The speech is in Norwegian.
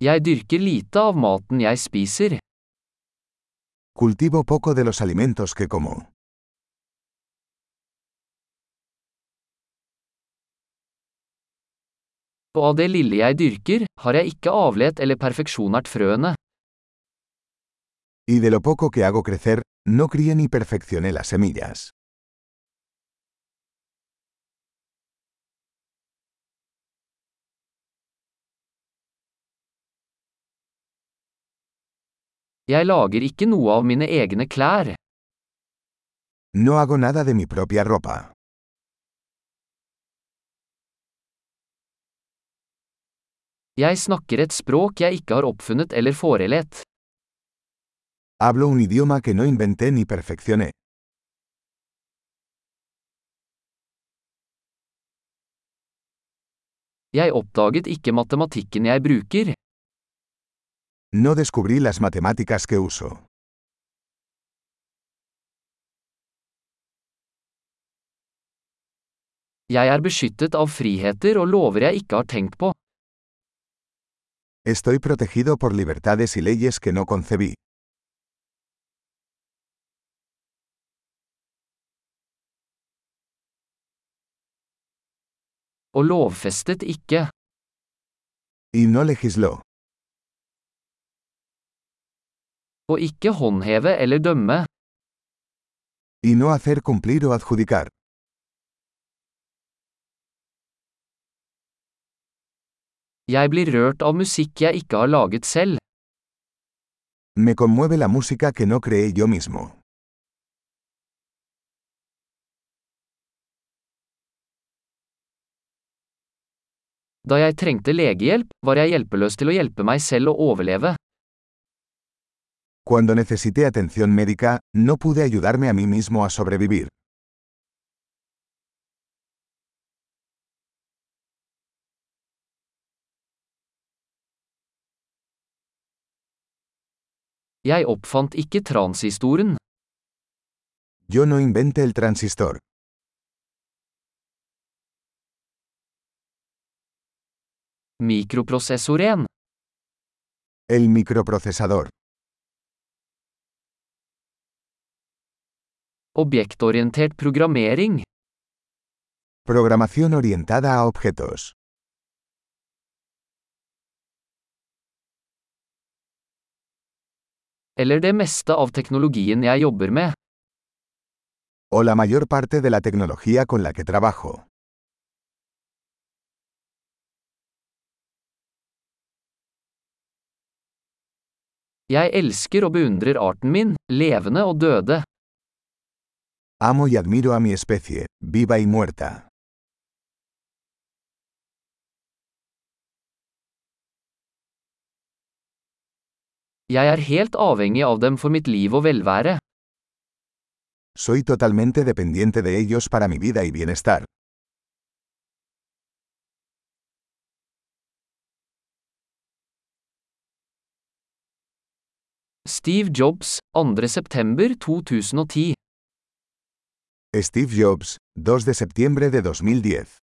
Jeg dyrker lite av maten jeg spiser. Cultivo poco de los alimentos que como. Og av det lille jeg dyrker, har jeg ikke avlet eller perfeksjonert frøene. Y de lo poco que hago crecer, no crié ni perfeccioné las semillas. Jeg lager ikke noe av mine egne klær. No hago nada de mi propia ropa. Jeg snakker et språk jeg ikke har oppfunnet eller forelet. Hablo un idioma que no inventé ni perfeccioné. Jeg oppdaget ikke matematikken jeg bruker. No descubrí las matemáticas que uso. Jeg er beskyttet av friheter og lover jeg ikke har tenkt på. Estoy protegido por libertades y leyes que no concebí. Og lovfestet ikke. Y no legisló. Og ikke håndheve eller dømme. Y no hacer cumplir o adjudicar. Jeg blir rørt av musikk jeg ikke har laget selv. Me conmueve la música que no creé yo mismo. Da jeg trengte legehjelp, var jeg hjelpeløs til å hjelpe meg selv å overleve. Cuando necesité atención médica, no pude ayudarme a mí mismo a sobrevivir. Jeg oppfant ikke transistoren. Yo no inventé el transistor. Mikroprosessoren. El microprocesador. Objektorientert programmering. Programación orientada a objetos. Eller det meste av teknologien jeg jobber med. O la mayor parte de la tecnología con la que trabajo. Jeg elsker og beundrer arten min, levende og døde. Amo y admiro a mi especie, viva y muerta. Jeg er helt avhengig av dem for mitt liv og velvære. Soy totalmente dependiente de ellos para mi vida y bienestar. Steve Jobs, 2. september 2010. Steve Jobs, 2 de septiembre de 2010.